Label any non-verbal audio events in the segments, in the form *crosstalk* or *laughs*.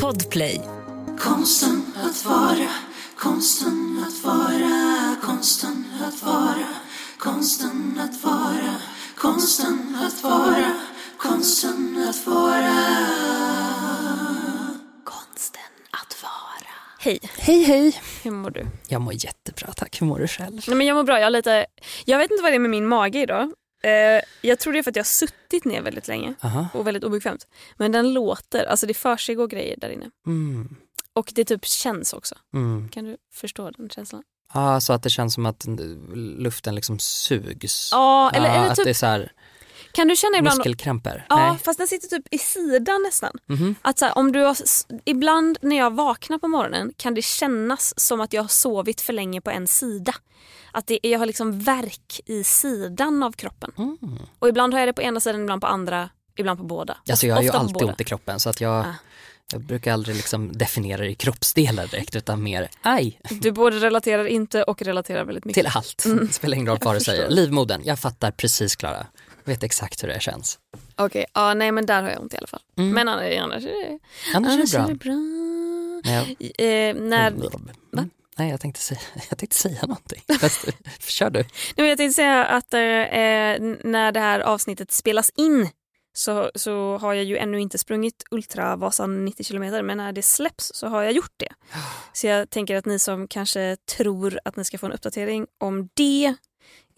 Podplay. Konsten att vara, konsten att vara, konsten att vara, konsten att vara, konsten att vara, konsten att vara. Konsten att vara. Hej, Hej hej! hur mår du? Jag mår jättebra tack, hur mår du själv? Nej, men jag mår bra. Jag, har lite, jag vet inte vad det är med min mage idag. Eh, jag tror det är för att jag har suttit ner väldigt länge Aha. och väldigt obekvämt. Men den låter, alltså det försiggår grejer där inne. Mm. Och det typ känns också. Mm. Kan du förstå den känslan? Ja, så att det känns som att luften liksom sugs. Ja, eller, Ja, eller att typ, det är så här kan du känna ibland... muskelkrämpor. Ja, Nej. fast den sitter typ i sidan nästan. Mhm. Att så här, om du har, ibland när jag vaknar på morgonen kan det kännas som att jag har sovit för länge på en sida. Att det, jag har liksom värk i sidan av kroppen. Mm. Och ibland har jag det på ena sidan, ibland på andra, ibland på båda. Alltså jag har ju alltid ont i kroppen så att jag, Ah. jag brukar aldrig liksom definiera det i kroppsdelar direkt utan mer aj Du både relaterar inte och relaterar väldigt mycket. till allt. Det spelar ingen roll vad du säger. Livmodern, jag fattar precis Klara. Vet exakt hur det känns. Okej, ja, nej men där har jag ont i alla fall. Mm. Men annars, annars är det, Annars, annars är är det det bra. bra. Nej, Eh, när, Mm. Nej, jag tänkte, säga, *laughs* jag tänkte säga någonting. *laughs* Kör du. Nej, jag tänkte säga att eh, eh, när det här avsnittet spelas in så, så har jag ju ännu inte sprungit Ultravasan 90 kilometer men när det släpps så har jag gjort det. *gasps* Så jag tänker att ni som kanske tror att ni ska få en uppdatering om det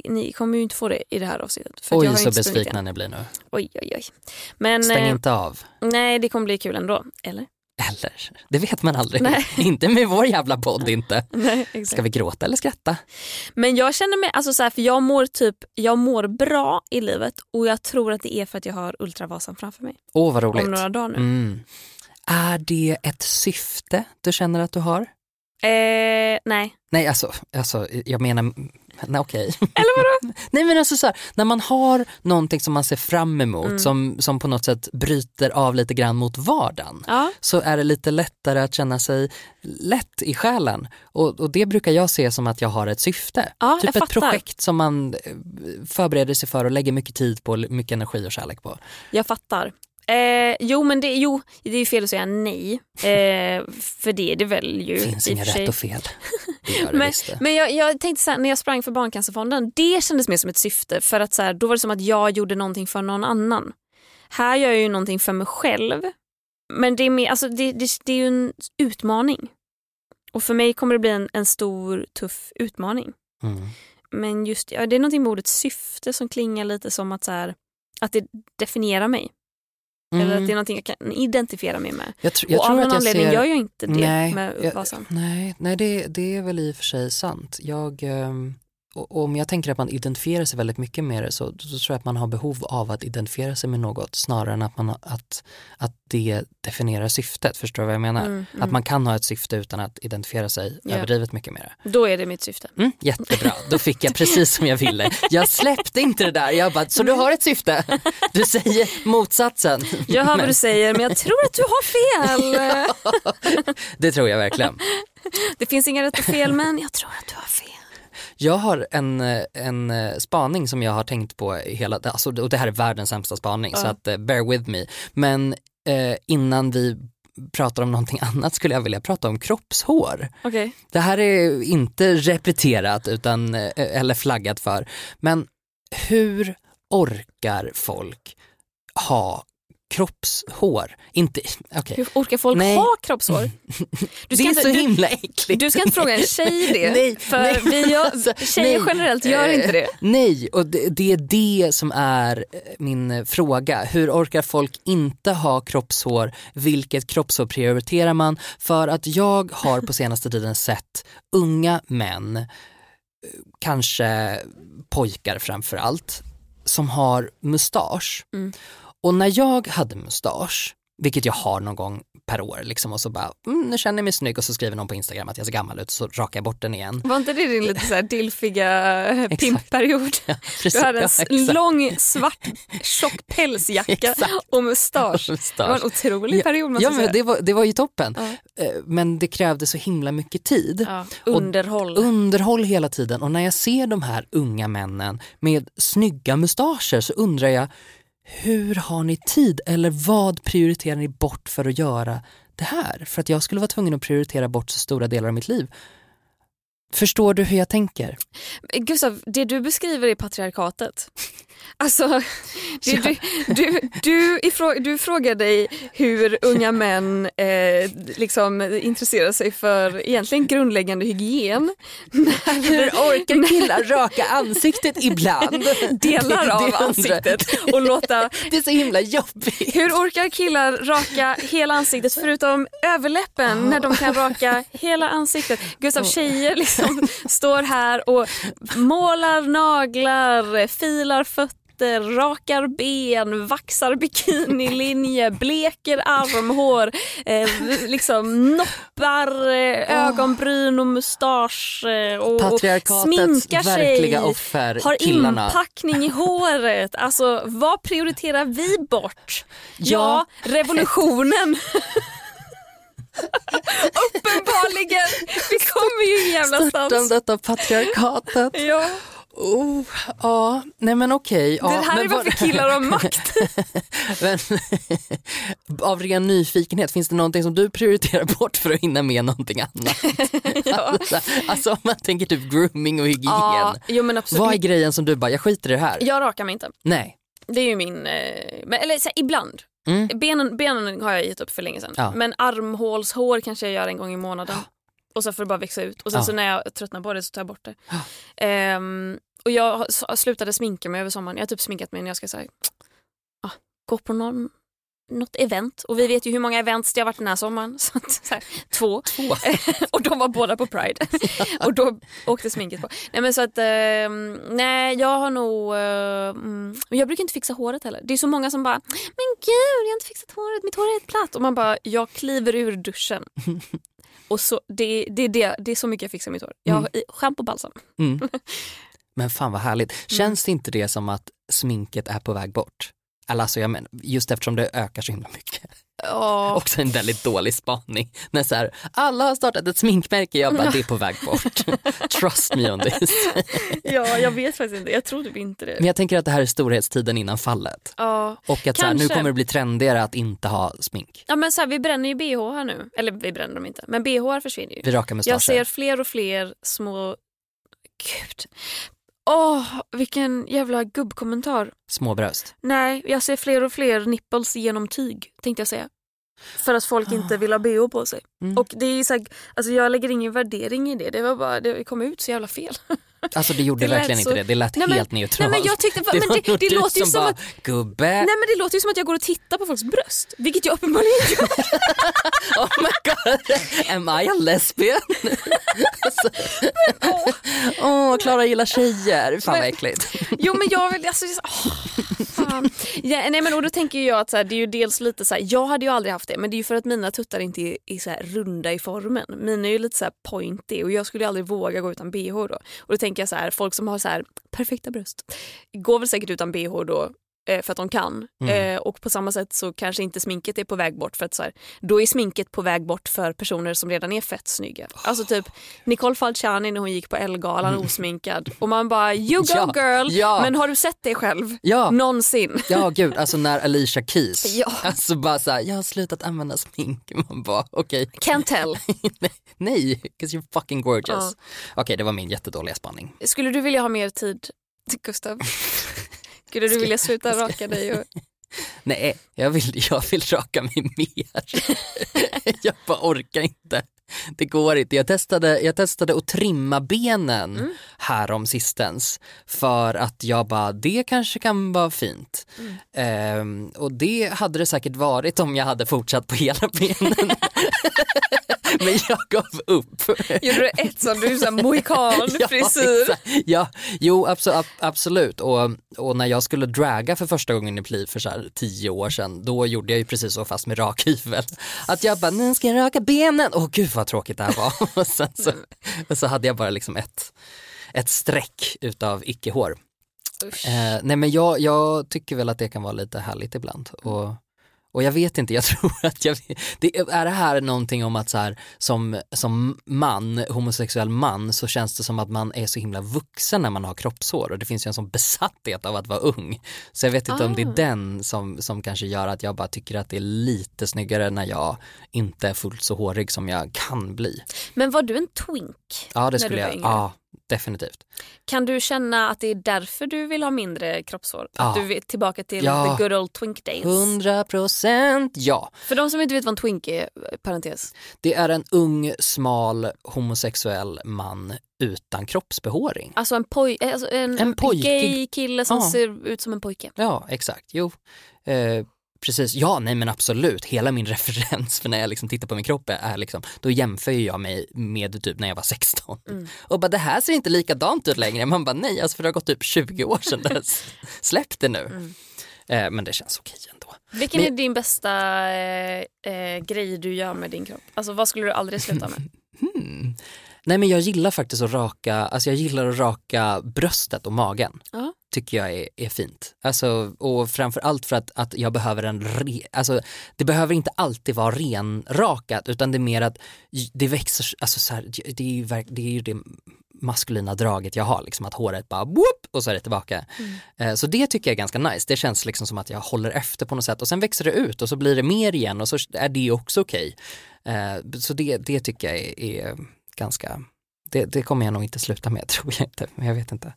ni kommer ju inte få det i det här avsnittet. För att jag Oj har så besvikna ni blir nu. Oj, oj, oj. Men Stäng eh, inte av. nej, det kommer bli kul ändå. Eller? Eller? Det vet man aldrig. Nej. *laughs* inte med vår jävla podd inte. *laughs* Nej, exakt. Ska vi gråta eller skratta? Men jag känner mig, alltså så här, för jag mår typ, jag mår bra i livet och jag tror att det är för att jag har Ultravasan framför mig. Åh vad roligt. Om några dagar nu. Mm. Är det ett syfte du känner att du har? Eh, nej. Nej alltså, alltså jag menar, *laughs* nej okej. Eller vadå? *laughs* Nej men alltså så här, när man har någonting som man ser fram emot Mm. som, som på något sätt bryter av lite grann mot vardagen. Ja. så är det lite lättare att känna sig lätt i själen. Och, och det brukar jag se som att jag har ett syfte. Ja, typ ett fattar. projekt som man eh, förbereder sig för och lägger mycket tid på, mycket energi och kärlek på. Jag fattar. Eh, jo men det, jo, det är ju fel att säga nej. Eh, för det är det väl ju. Det finns inga rätt och fel. Det gör det *laughs* Men, men jag, jag tänkte så här, när jag sprang för Barncancerfonden, det kändes mer som ett syfte för att så här, då var det som att jag gjorde någonting för någon annan. Här gör jag ju någonting för mig själv. Men det är, mer, alltså det, det, det är ju en utmaning. Och för mig kommer det bli en, en stor tuff utmaning. Mm. Men just ja, det är någonting med ordet syfte som klingar lite som att, så här, att det definierar mig. Eller att det är Mm. någonting jag kan identifiera mig med. Jag, tr- jag och tror av att någon jag anledning ser... gör jag inte det Nej, med Vasan. Nej, nej det, det är väl i och för sig sant. Jag, och om jag tänker att man identifierar sig väldigt mycket med det så, så tror jag att man har behov av att identifiera sig med något snarare än att, man, att, att det definierar syftet. Förstår du vad jag menar? Mm, Att mm. man kan ha ett syfte utan att identifiera sig Ja. överdrivet mycket med det. Då är det mitt syfte. Mm, jättebra, då fick jag precis som jag ville. Jag släppte inte det där. Jag bara, så du har ett syfte? Du säger motsatsen. Jag hör vad du säger men jag tror att du har fel. *laughs* Det tror jag verkligen. Det finns inga rätt och fel men jag tror att du har fel. Jag har en, eh, en eh, spaning som jag har tänkt på hela, alltså, och det här är världens sämsta spaning så Ja. att eh, bear with me. Men eh, innan vi pratar om någonting *laughs* annat skulle jag vilja prata om kroppshår. Okej. Det här är inte repeterat utan, eller flaggat för. Men hur orkar folk ha kroppshår? Inte, okej. Hur orkar folk Nej. ha kroppshår? *laughs* Du Det är inte- så du, himla äckligt. du ska inte fråga en *laughs* tjej det. Nej, för nej, vi gör, *laughs* alltså, tjejer nej. generellt gör inte det. Eh, Nej, och det, det är det som är eh, min eh, fråga. Hur orkar folk inte ha kroppshår? Vilket kroppshår prioriterar man? För att jag har på senaste tiden sett unga män, kanske pojkar framför allt, som har mustasch. Mm. Och när jag hade mustasch, vilket jag har någon gång per år liksom, och så bara, mm, nu känner jag mig snygg och så skriver någon på Instagram att jag ser gammal ut så rakar jag bort den igen. Var inte det din lite så här dilfiga eh, pimpperiod? Ja, precis. Du hade en Ja, lång svart tjock pälsjacka *laughs* och *laughs* mustasch. Det var en otrolig period måste Ja men det var, det var ju toppen. Ja. Eh, Men det krävde så himla mycket tid. Ja, underhåll. Underhåll hela tiden och när jag ser de här unga männen med snygga mustascher så undrar jag hur har ni tid eller vad prioriterar ni bort för att göra det här? För att jag skulle vara tvungen att prioritera bort så stora delar av mitt liv. Förstår du hur jag tänker? Gustav, det du beskriver är patriarkatet. Alltså, det, du, du, du, ifrå, du frågar dig hur unga män eh, liksom intresserar sig för egentligen grundläggande hygien. Hur orkar killar raka ansiktet ibland? Delar av ansiktet och låta Det är så himla jobbigt. Hur orkar killar raka hela ansiktet förutom överläppen när de kan raka hela ansiktet? Gustav, tjejer liksom *laughs* står här och målar naglar, filar fötter, rakar ben, vaxar bikinilinje, *laughs* bleker armhår, eh, liksom noppar eh, ögonbryn och mustasch eh, och, och sminkar sig. offer, Har killarna. inpackning i håret. *laughs* Alltså vad prioriterar vi bort? Ja. Ja, revolutionen. *laughs* Uppenbarligen. Vi kommer ju ingen jävla stans. Störtandet av patriarkatet. Ja. Oh, ja, nej men okej. Ja, det här men är varför vad- killar har makt. *laughs* Men, *laughs* av ren nyfikenhet, finns det någonting som du prioriterar bort för att hinna med någonting annat? *laughs* ja. alltså, alltså om man tänker typ grooming och hygien. ja, jo men absolut. Vad är grejen som du bara, jag skiter i det här? Jag rakar mig inte. Nej. Det är ju min, eh, eller så här, ibland. Mm. Benen, benen har jag gett upp för länge sedan. Ja. Men armhålshår kanske jag gör en gång i månaden. Och så får det bara växa ut. Och sen Ja. så när jag tröttnar på det så tar jag bort det. Ehm, och jag slutade sminka mig över sommaren. Jag har typ sminkat mig när jag ska säga, ah, gå på någon, något event. Och vi vet ju hur många events det har varit den här sommaren. *laughs* Så att, så här, två. Två. *laughs* och de var båda på Pride. *laughs* och då åkte sminket på. Nej men så att, ehm, nej jag har nog, eh, mm, jag brukar inte fixa håret heller. Det är så många som bara, men gud jag har inte fixat håret, mitt hår är helt platt. Och man bara, jag kliver ur duschen. Och så, det, det, det, det är så mycket jag fixar mitt hår. Jag har i- schampo och balsam. Mm. *laughs* Men fan vad härligt. Mm. Känns det inte det som att sminket är på väg bort? Alltså jag menar, just eftersom det ökar så himla mycket. Ja. Också en väldigt dålig spaning. När så här, alla har startat ett sminkmärke, jag bara det är på väg bort. *laughs* Trust me on this. ja, jag vet faktiskt inte. Jag tror typ inte det. Men jag tänker att det här är storhetstiden innan fallet. Ja. Och att så här, nu kommer det bli trendigare att inte ha smink. Ja men så här, vi bränner ju bh här nu. Eller vi bränner dem inte. Men bh försvinner ju. Vi rakar mustascher. Jag ser fler och fler små... Gud. Åh, vilken jävla gubbkommentar. Små bröst. Nej, jag ser fler och fler nipples genom tyg, tänkte jag säga. För att folk inte vill ha bh på sig. Mm. Och det är så här, alltså jag lägger ingen värdering i det. Det var bara, det kom ut så jävla fel. *laughs* Alltså det gjorde Det verkligen så- inte det, det lät Nej, men- helt neutralt. Nej men jag tyckte, men var det, det, du låter ju som bara, att gubbe, Nej men det låter ju som att jag går och tittar på folks bröst. Vilket jag uppenbarligen gör. *laughs* oh my god, am I a lesbian? *laughs* alltså, Åh, Klara gillar tjejer, fan vad Men- äckligt. Jo men jag vill, alltså, åh, fan. Ja, nej men och då tänker jag att så här, det är ju dels lite så här, jag hade ju aldrig haft det men det är ju för att mina tuttar inte är, är så här runda i formen. Mina är ju lite så här pointy och jag skulle aldrig våga gå utan bh då. Och då tänker jag så här, folk som har så här perfekta bröst går väl säkert utan bh då för att de kan. Mm. Eh, och på samma sätt så kanske inte sminket är på väg bort för att så här, då är sminket på väg bort för personer som redan är fett snygga. Alltså typ Nicole Falciani när hon gick på Ellegalan osminkad och man bara you go Ja, girl ja. men har du sett det själv? Ja. Någonsin. Ja gud, alltså när Alicia Keys, *laughs* Ja. alltså bara såhär, jag har slutat använda smink. Man bara okej, Can't tell. *laughs* nej, 'cause you're fucking gorgeous. Ja. Okej, det var min jättedåliga spaning. Skulle du vilja ha mer tid, Gustav? *laughs* Skulle du vilja sluta raka dig? Och... Nej, jag vill, jag vill raka mig mer. *laughs* jag bara orkar inte. Det går inte. Jag testade, jag testade att trimma benen Mm. här om sistens för att jag bara, det kanske kan vara fint. Mm. Ehm, och det hade det säkert varit om jag hade fortsatt på hela benen. *laughs* Men jag gav upp. Gjorde du ett sånt, du sån mohikan-frisyr? *laughs* exakt. ja, jo abso- ab- absolut. Och, och när jag skulle draga för första gången i liv för så tio år sedan, då gjorde jag ju precis så fast med rakhyvel. Att jag bara, nu ska jag raka benen. Åh gud vad tråkigt det här var. *laughs* och, sen så, och så hade jag bara liksom ett, ett streck utav icke-hår. Eh, nej men jag, jag tycker väl att det kan vara lite härligt ibland. Och, Och jag vet inte, jag *laughs* tror att jag, det, är det här någonting om att så här, som, som man, homosexuell man, så känns det som att man är så himla vuxen när man har kroppshår och det finns ju en sån besatthet av att vara ung. Så jag vet inte om det är Ah. den som, som kanske gör att jag bara tycker att det är lite snyggare när jag inte är fullt så hårig som jag kan bli. Men var du en twink? Ja det skulle jag, ja definitivt. Kan du känna att det är därför du vill ha mindre kroppshår? Ja. Att du vill tillbaka till Ja. the good old twink days? 100 procent ja. För de som inte vet vad en twink är, parentes. Det är en ung, smal, homosexuell man utan kroppsbehåring. Alltså en, poj alltså en, En pojkig- gay kille som Ja. ser ut som en pojke. Ja, exakt. Jo, eh, precis. Ja, nej men absolut. Hela min *laughs* referens för när jag liksom tittar på min kropp är liksom, då jämför jag mig med typ när jag var 16. Mm. Och bara det här ser inte likadant ut längre. Man bara nej, alltså för det har gått typ 20 år sedan *laughs* dess. Släpp det nu. Mm. Eh, men det känns okej ändå. Vilken Men- är din bästa eh, eh, grej du gör med din kropp? Alltså vad skulle du aldrig sluta med? *laughs* Hmm. Nej men jag gillar faktiskt att raka, alltså jag gillar att raka bröstet och magen. Ja. Tycker jag är, är fint. Alltså, och framför allt för att, att jag behöver en, re, alltså det behöver inte alltid vara renrakat utan det är mer att det växer, alltså så här, det, är ju, det är ju det maskulina draget jag har, liksom att håret bara whoop, och så är det tillbaka. Eh, Så det tycker jag är ganska nice, det känns liksom som att jag håller efter på något sätt och sen växer det ut och så blir det mer igen och så är det också okej. Eh, Så det, det tycker jag är, är ganska, det, det kommer jag nog inte sluta med *laughs* tror jag inte, men jag vet inte.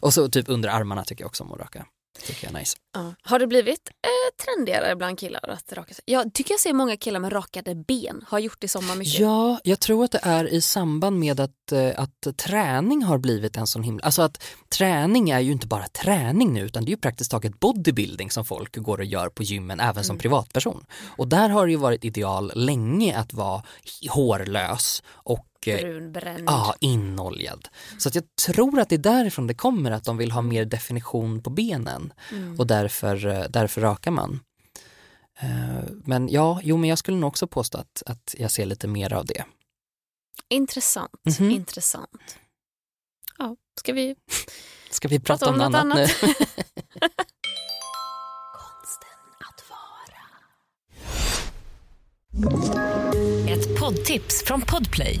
Och så typ under armarna tycker jag också om att raka. Tycker jag är nice. Ja. Har det blivit eh, trendigare bland killar att raka sig? Jag tycker jag ser många killar med rakade ben. Har gjort det i sommar mycket. Ja, jag tror att det är i samband med att, eh, att träning har blivit en sån himla, alltså att träning är ju inte bara träning nu utan det är ju praktiskt taget bodybuilding som folk går och gör på gymmen även som privatperson. Och där har det ju varit ideal länge att vara hårlös och eh, Brunbränd. Ja, inoljad. Så att jag tror att det är därifrån det kommer att de vill ha mer definition på benen Mm. och därför, eh, därför rakar man. Eh, Men ja, jo men jag skulle nog också påstå att, att jag ser lite mer av det. Intressant. Mhm. Intressant. Ja, ska vi Ska vi prata, prata om om något annat, annat? nu? *laughs* Konsten att vara. Ett poddtips från Podplay.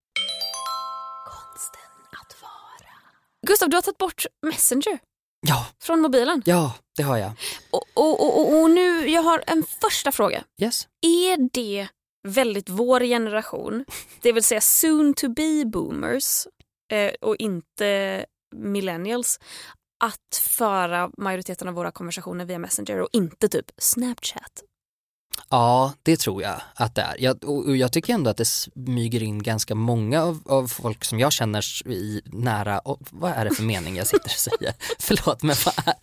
Gustav, du har tagit bort Messenger Ja, från mobilen. ja, det har jag. Och, och, och, och- nu, jag har en första fråga. Yes. Är det väldigt vår generation, det vill säga soon to be boomers eh, och inte millennials, att föra majoriteten av våra konversationer via Messenger och inte typ Snapchat? Ja, det tror jag att det är. Jag, och jag tycker ändå att det smyger in ganska många av, av folk som jag känner i nära, och, vad är det för mening jag sitter och säger? *laughs* Förlåt, men vad, är,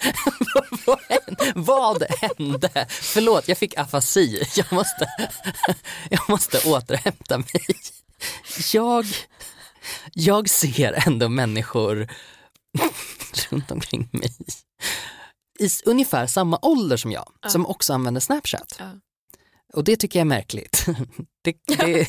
*laughs* vad, hände? vad hände? Förlåt, jag fick afasi. Jag måste, *laughs* jag måste återhämta mig. Jag, jag ser ändå människor runt omkring mig i ungefär samma ålder som jag, som också använder Snapchat. Ja. Och det tycker jag är märkligt. *laughs* det, det,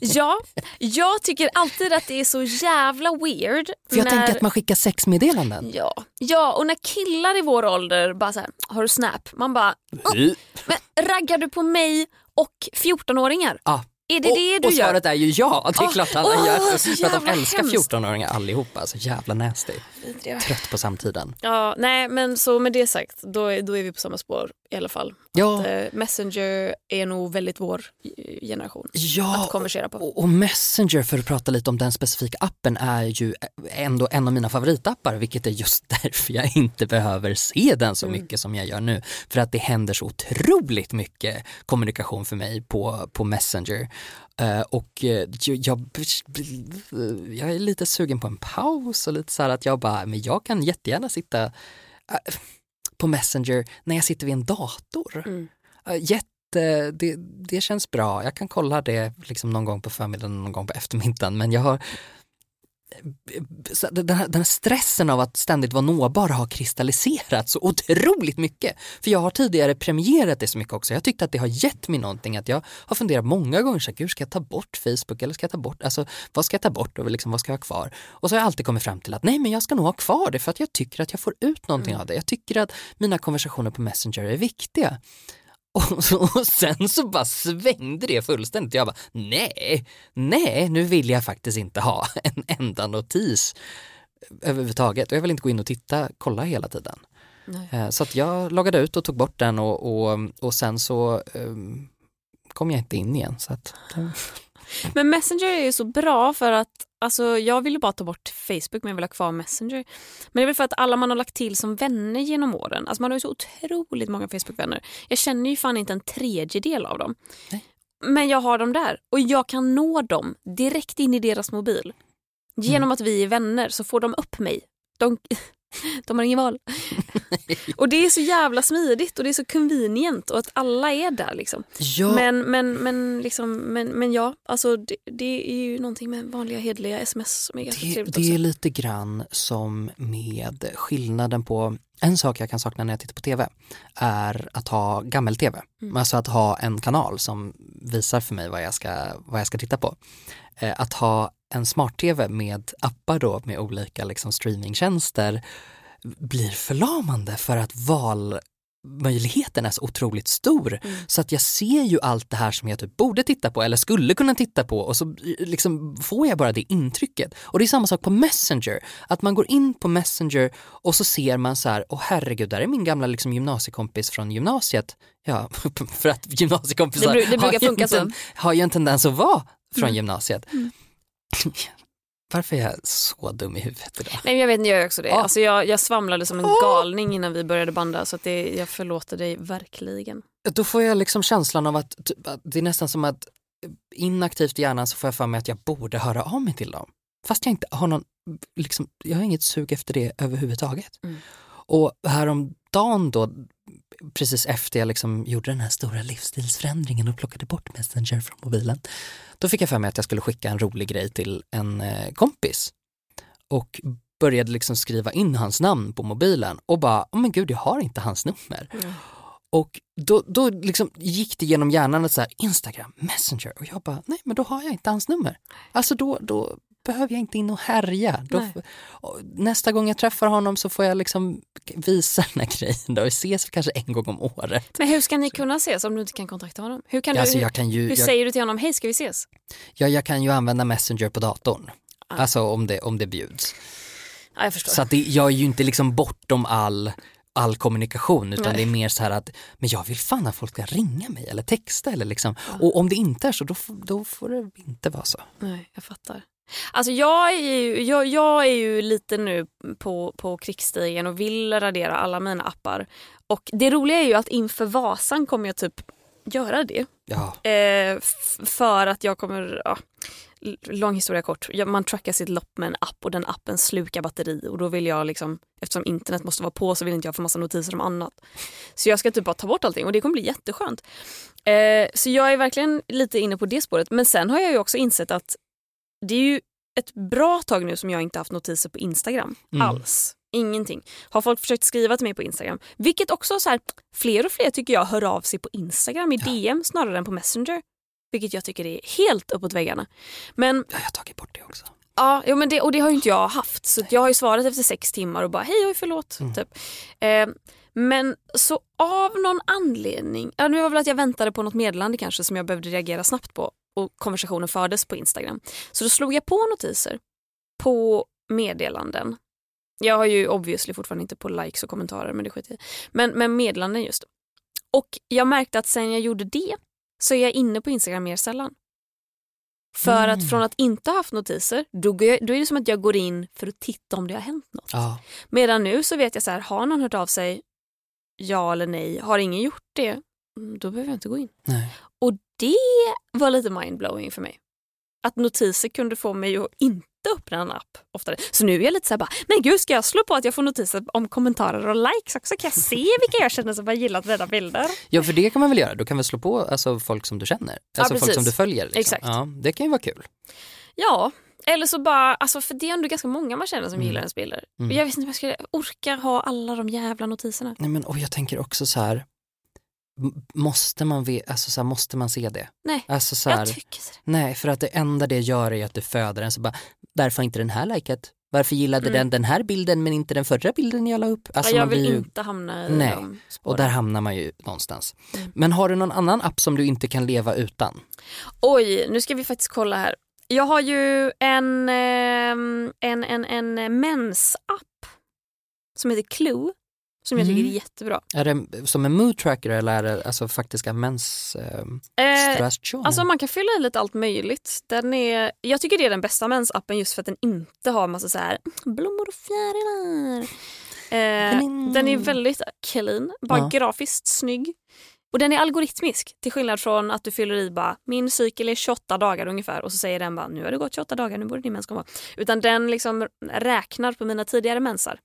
*laughs* Ja, jag tycker alltid att det är så jävla weird. för jag när... tänker att man skickar sexmeddelanden. Ja. ja, och när killar i vår ålder bara så här, har du Snap? Man bara, Uh. men raggar du på mig och 14-åringar? Ja. Är det och, det du och gör? svaret är ju ja, det är Åh, klart alla åh, gör. För att de älskar hemskt. 14-åringar allihopa, så jävla nasty. Vidriga. Trött på samtiden. Ja, nej men så med det sagt, då är, då är vi på samma spår i alla fall. Ja, Att, eh, Messenger är nog väldigt vår eh, generation ja att konversera på. och, och Messenger, för att prata lite om den specifika appen, är ju ändå en av mina favoritappar, vilket är just *laughs* därför jag inte behöver se den så mycket som jag gör nu. För att det händer så otroligt mycket kommunikation för mig på, på Messenger. Eh, och eh, jag, jag, jag är lite sugen på en paus och lite så här att jag bara, men jag kan jättegärna sitta eh, på Messenger när jag sitter vid en dator. Mm. Eh, det, det känns bra. Jag kan kolla det liksom någon gång på förmiddagen, någon gång på eftermiddagen. Men jag har den, här, den här stressen av att ständigt vara nåbar har kristalliserats så otroligt mycket. För jag har tidigare premierat det så mycket också. Jag tyckte att det har gett mig någonting. Att jag har funderat många gånger, så här, gud ska jag ta bort Facebook eller ska jag ta bort, alltså vad ska jag ta bort och liksom, vad ska jag ha kvar? Och så har jag alltid kommit fram till att nej men jag ska nog ha kvar det för att jag tycker att jag får ut någonting Mm. av det. Jag tycker att mina konversationer på Messenger är viktiga. Och, så, och sen så bara svängde det fullständigt. Jag bara, nej, nej, nu vill jag faktiskt inte ha *laughs* en enda notis överhuvudtaget. Och jag vill inte gå in och titta, kolla hela tiden. Nej. Eh, Så att jag loggade ut och tog bort den och, och, och sen så um, kom jag inte in igen. Så att, Men Messenger är ju så bra för att alltså, jag ville bara ta bort Facebook men jag vill ha kvar Messenger. Men det är väl för att alla man har lagt till som vänner genom åren, alltså man har ju så otroligt många Facebook-vänner. Jag känner ju fan inte en tredjedel av dem. Nej. Men jag har dem där och jag kan nå dem direkt in i deras mobil. Genom att vi är vänner så får de upp mig. De, de har ingen val. *laughs* och det är så jävla smidigt och det är så convenient och att alla är där liksom. ja, Men, men, men, liksom, men, men ja, alltså det, det är ju någonting med vanliga hedliga sms som är ganska det, trevligt det är också. lite grann som med skillnaden på, en sak jag kan sakna när jag tittar på tv är att ha gammel-tv. Mm. Alltså att ha en kanal som visar för mig vad jag ska, vad jag ska titta på. Eh, att ha en smart-tv med appar då med olika liksom, streamingtjänster blir förlamande för att valmöjligheten är så otroligt stor. Mm. Så att jag ser ju allt det här som jag typ borde titta på eller skulle kunna titta på och så liksom får jag bara det intrycket. Och det är samma sak på Messenger, att man går in på Messenger och så ser man så här, åh herregud, där är min gamla liksom gymnasiekompis från gymnasiet. Ja, *laughs* för att gymnasiekompisar Det det har, ju en har ju en tendens att vara från Mm. gymnasiet. *laughs* Varför är jag så dum i huvudet idag? Nej, jag vet inte, jag gör också det. Ja. Alltså, jag, jag svamlade som en galning innan vi började banda så det, jag förlåter dig verkligen. Då får jag liksom känslan av att, typ, att det är nästan som att inaktivt i hjärnan så får jag för mig att jag borde höra av mig till dem. Fast jag inte har någon, liksom, jag har inget sug efter det överhuvudtaget. Mm. Och häromdagen då, precis efter jag liksom gjorde den här stora livsstilsförändringen och plockade bort Messenger från mobilen, då fick jag för mig att jag skulle skicka en rolig grej till en eh, kompis. Och började liksom skriva in hans namn på mobilen och bara, oh men gud jag har inte hans nummer. Och då, då liksom gick det genom hjärnan att så här, Instagram, Messenger och jag bara, nej men då har jag inte hans nummer. Alltså då, då behöver jag inte in och härja. Då, nästa gång jag träffar honom så får jag liksom visa den här grejen då. Vi ses kanske en gång om året. Men hur ska ni kunna ses om du inte kan kontakta honom? Hur, kan du, Alltså kan ju, hur jag, säger du till honom, hej ska vi ses? jag, jag kan ju använda Messenger på datorn. Ah. Alltså om det, om det bjuds. Ja, jag förstår. Så att det, jag är ju inte liksom bortom all, all kommunikation utan Nej. det är mer så här att men jag vill fan att folk ska ringa mig eller texta eller liksom. Och om det inte är så då, då får det inte vara så. Nej, jag fattar. Alltså jag är ju, jag, jag är ju lite nu på, på krigsstigen och vill radera alla mina appar. Och det roliga är ju att inför Vasan kommer jag typ göra det. Ja, Eh, för att jag kommer, ja, lång historia kort, man trackar sitt lopp med en app och den appen slukar batteri och då vill jag liksom, eftersom internet måste vara på så vill inte jag få massa notiser om annat. Så jag ska typ bara ta bort allting och det kommer bli jätteskönt. Eh, så jag är verkligen lite inne på det spåret men sen har jag ju också insett att det är ju ett bra tag nu som jag inte haft notiser på Instagram Mm. alls. Ingenting. Har folk försökt skriva till mig på Instagram, vilket också så här, fler och fler tycker jag hör av sig på Instagram i DM snarare än på Messenger. Vilket jag tycker är helt uppåt väggarna. Men jag har tagit bort det också. Ja, jo, men det, och det har ju inte jag haft. Så jag har ju svarat efter sex timmar och bara hej oj förlåt. Mm. Typ. Eh, men så av någon anledning, ja, nu var väl att jag väntade på något meddelande kanske som jag behövde reagera snabbt på och konversationen fördes på Instagram. Så då slog jag på notiser på meddelanden. Jag har ju obviously fortfarande inte på likes och kommentarer men det skiter jag men, men meddelanden just. Och jag märkte att sen jag gjorde det så är jag inne på Instagram mer sällan. För Mm. att från att inte ha haft notiser, då, jag, då är det som att jag går in för att titta om det har hänt något. Ja, Medan nu så vet jag så här, har någon hört av sig, ja eller nej. Har ingen gjort det, mm, då behöver jag inte gå in. nej. Och det var lite mindblowing för mig. att notiser kunde få mig att inte öppna en app oftare. Så nu är jag lite så här bara, men gud ska jag slå på att jag får notiser om kommentarer och likes också? Kan jag se vilka jag känner som har gillat mina bilder? Ja för det kan man väl göra, du kan väl slå på alltså, folk som du känner, alltså folk precis. som du följer. Liksom. Exakt. Ja, det kan ju vara kul. Ja, eller så bara, alltså för det är ändå ganska många man känner som gillar ens bilder. Mm. Jag vet inte om jag skulle orkar ha alla de jävla notiserna. Nej, men, och jag tänker också så här, måste man, ve- alltså, så här, måste man se det? Nej, Alltså, så här, jag tycker så. nej, för att det enda det gör är att det föder en så bara, varför inte den här likat? Varför gillade Mm. den den här bilden men inte den förra bilden jag la upp? Alltså, jag man vill ju, inte hamna i Nej, de och spåren. där hamnar man ju någonstans. Mm. Men har du någon annan app som du inte kan leva utan? Oj, nu ska vi faktiskt kolla här. Jag har ju en, ehm, en, en, en mensapp som heter Clue. Som jag tycker Mm. är jättebra. Är det som en mood tracker eller är det alltså faktiska mens eh, Eh, stresstion? alltså man kan fylla i lite allt möjligt. Den är, jag tycker det är den bästa mensappen just för att den inte har massa så här blommor och fjärilar. Eh, den är väldigt clean, bara Ja. grafiskt snygg. Och den är algoritmisk till skillnad från att du fyller i bara min cykel är 28 dagar ungefär och så säger den bara nu har det gått 28 dagar, nu borde din mens komma. Utan den liksom räknar på mina tidigare mensar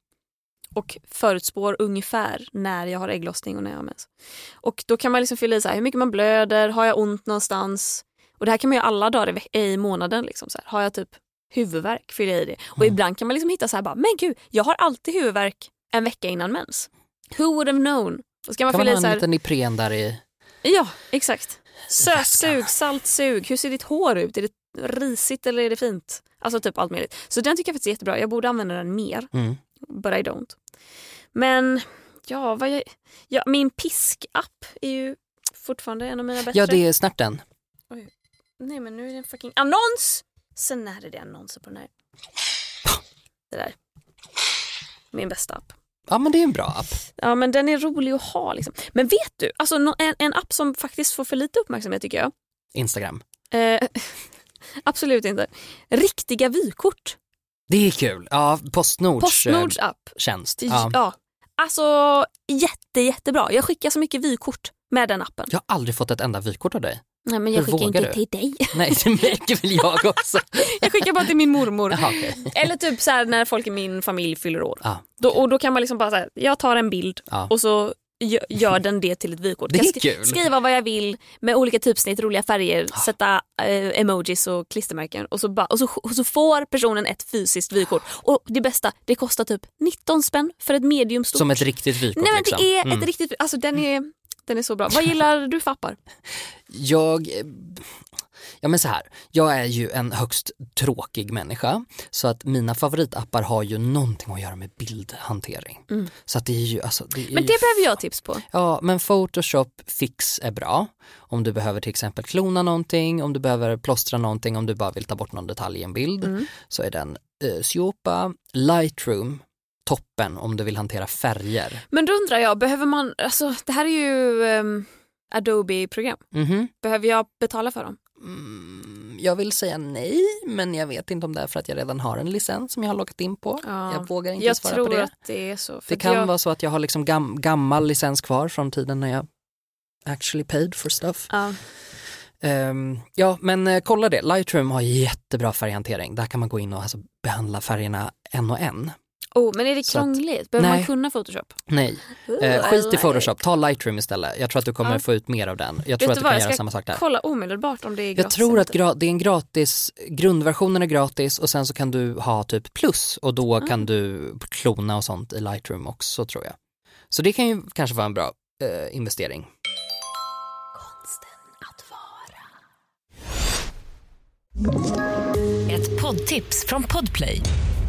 och förutspår ungefär när jag har ägglossning och när jag har mens. Och då kan man liksom fylla i så här, hur mycket man blöder, har jag ont någonstans? Och det här kan man göra alla dagar i, månaden. Liksom så här. Har jag typ huvudvärk, fyller jag i det. Och Mm. ibland kan man liksom hitta så här bara, men gud, jag har alltid huvudvärk en vecka innan mens. Who would have known? Och ska man kan man ha en här, liten Ipren där i? Ja, exakt. Sötsug, saltsug, hur ser ditt hår ut? Är det risigt eller är det fint? Alltså typ allt möjligt. Så den tycker jag faktiskt är jättebra. Jag borde använda den mer, Mm. But I don't. Men ja, vad jag, ja min piskapp är ju fortfarande en av mina bättre. Ja det är snärten. Nej men nu är det en fucking annons! Sen när är det annonser på den här. Det där. Min bästa app. Ja men det är en bra app. Ja men den är rolig att ha liksom. Men vet du, alltså en, en app som faktiskt får för lite uppmärksamhet tycker jag. Instagram. Eh, *laughs* absolut inte. Riktiga vykort. Det är kul. Ja, Postnords, Postnords eh, app. tjänst. Ja. Ja. Alltså jätte jättebra. Jag skickar så mycket vykort med den appen. Jag har aldrig fått ett enda vykort av dig. Nej men jag Hur skickar inte du? till dig. Nej det märker väl jag *laughs* också. Jag skickar bara till min mormor. *laughs* Jaha, okej. Eller typ så när folk i min familj fyller år. Ja. Då, och då kan man liksom bara säga, jag tar en bild Ja. och så gör den det till ett vykort. Det är Kan kul. Skriva vad jag vill med olika typsnitt, roliga färger, sätta eh, emojis och klistermärken och så, ba- och, så, och så får personen ett fysiskt vykort. Och det bästa, det kostar typ 19 spänn för ett mediumstort. Som ett riktigt vykort. Nej men liksom. det är Mm. ett riktigt, alltså den är, den är så bra. Vad *laughs* gillar du för appar? Jag, ja men så här, jag är ju en högst tråkig människa så att mina favoritappar har ju någonting att göra med bildhantering. Så att det är ju, alltså, det är Mm. Men ju det behöver jag tips på. Ja, men Photoshop Fix är bra. Om du behöver till exempel klona någonting, om du behöver plåstra någonting, om du bara vill ta bort någon detalj i en bild Mm. så är den eh, Siopa, Lightroom, toppen om du vill hantera färger. Men då undrar jag, behöver man, alltså det här är ju ehm, Adobe-program. Mhm. Behöver jag betala för dem? Mm, jag vill säga nej, men jag vet inte om det är för att jag redan har en licens som jag har loggat in på. Ja. Jag vågar inte Jag svara tror på det. att det är så. Det kan jag, vara så att jag har liksom gam- gammal licens kvar från tiden när jag actually paid for stuff. Ja. Ehm, ja, men eh, kolla det. Lightroom har jättebra färghantering. Där kan man gå in och alltså, behandla färgerna en och en. Oh, men är det krångligt? Behöver Nej. man kunna Photoshop? Nej, eh, I skit i like. Photoshop. Ta Lightroom istället. Jag tror att du kommer Ja. få ut mer av den. Jag Vet tror du att du vad, kan jag göra samma sak där. Kolla omedelbart om det är Jag gratis. tror eller att gra- det är en gratis, grundversionen är gratis och sen så kan du ha typ plus och då Ah. kan du klona och sånt i Lightroom också tror jag. Så det kan ju kanske vara en bra eh, investering. Konsten att vara. Ett poddtips från Podplay.